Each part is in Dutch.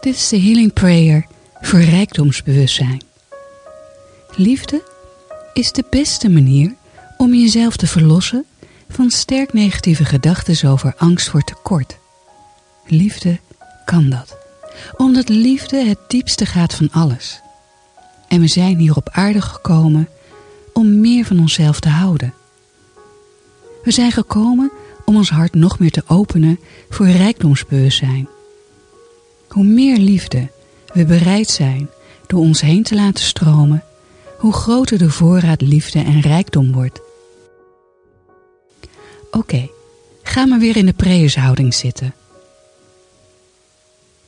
Dit is de Healing Prayer voor rijkdomsbewustzijn. Liefde is de beste manier om jezelf te verlossen van sterk negatieve gedachten over angst voor tekort. Liefde kan dat, omdat liefde het diepste gaat van alles. En we zijn hier op aarde gekomen om meer van onszelf te houden. We zijn gekomen om ons hart nog meer te openen voor rijkdomsbewustzijn. Hoe meer liefde we bereid zijn door ons heen te laten stromen, hoe groter de voorraad liefde en rijkdom wordt. Oké, ga maar weer in de preershouding zitten.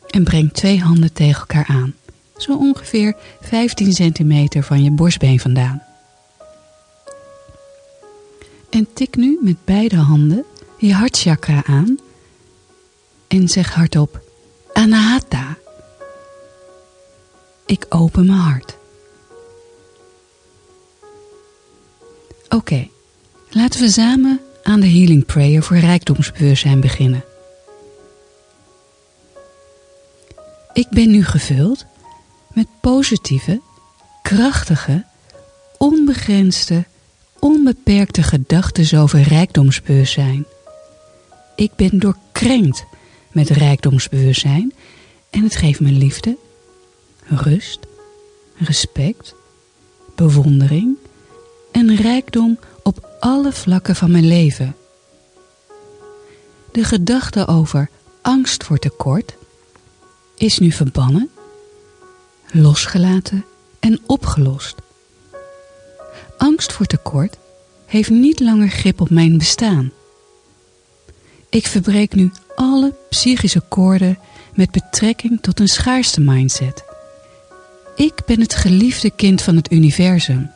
En breng twee handen tegen elkaar aan, zo ongeveer 15 centimeter van je borstbeen vandaan. En tik nu met beide handen je hartchakra aan en zeg hardop Anahata. Ik open mijn hart. Oké, laten we samen aan de Healing Prayer voor rijkdomsbewustzijn beginnen. Ik ben nu gevuld met positieve, krachtige, onbegrensde, onbeperkte gedachten over rijkdomsbewustzijn. Ik ben doorkrenkt met rijkdomsbewustzijn en het geeft me liefde, rust, respect, bewondering en rijkdom op alle vlakken van mijn leven. De gedachte over angst voor tekort is nu verbannen, losgelaten en opgelost. Angst voor tekort heeft niet langer grip op mijn bestaan. Ik verbreek nu alle psychische koorden met betrekking tot een schaarste mindset. Ik ben het geliefde kind van het universum.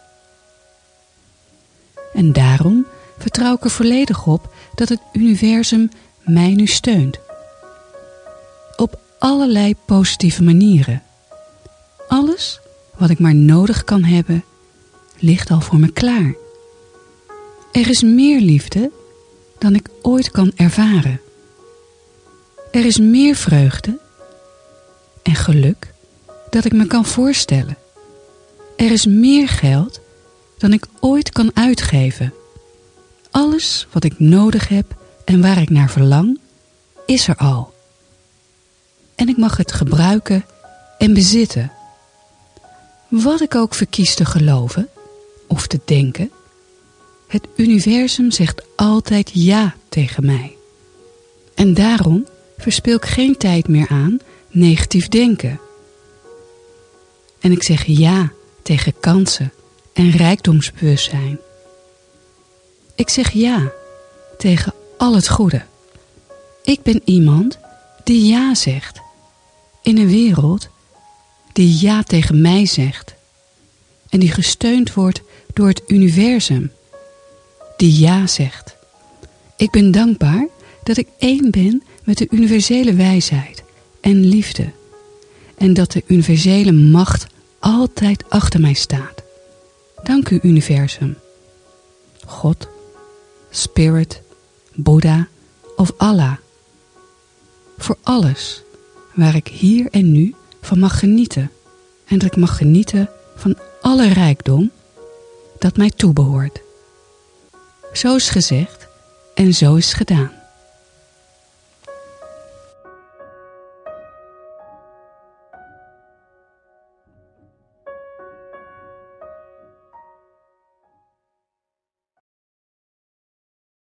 En daarom vertrouw ik er volledig op dat het universum mij nu steunt. Op allerlei positieve manieren. Alles wat ik maar nodig kan hebben, ligt al voor me klaar. Er is meer liefde dan ik ooit kan ervaren. Er is meer vreugde en geluk dat ik me kan voorstellen. Er is meer geld dan ik ooit kan uitgeven. Alles wat ik nodig heb en waar ik naar verlang, is er al. En ik mag het gebruiken en bezitten. Wat ik ook verkies te geloven of te denken, het universum zegt altijd ja tegen mij. En daarom verspil ik geen tijd meer aan negatief denken. En ik zeg ja tegen kansen en rijkdomsbewustzijn. Ik zeg ja tegen al het goede. Ik ben iemand die ja zegt. In een wereld die ja tegen mij zegt. En die gesteund wordt door het universum. Die ja zegt. Ik ben dankbaar dat ik één ben met de universele wijsheid en liefde. En dat de universele macht altijd achter mij staat. Dank u universum. God, Spirit, Boeddha of Allah. Voor alles waar ik hier en nu van mag genieten. En dat ik mag genieten van alle rijkdom dat mij toebehoort. Zo is gezegd en zo is gedaan.